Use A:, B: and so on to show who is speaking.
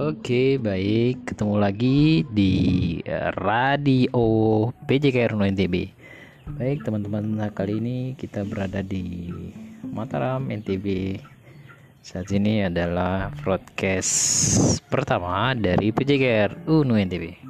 A: Oke, baik. Ketemu lagi di eh, radio PJKR NTB. Baik, teman-teman. Nah, kali ini kita berada di Mataram NTB. Saat ini adalah broadcast pertama dari PJKR UNU NTB.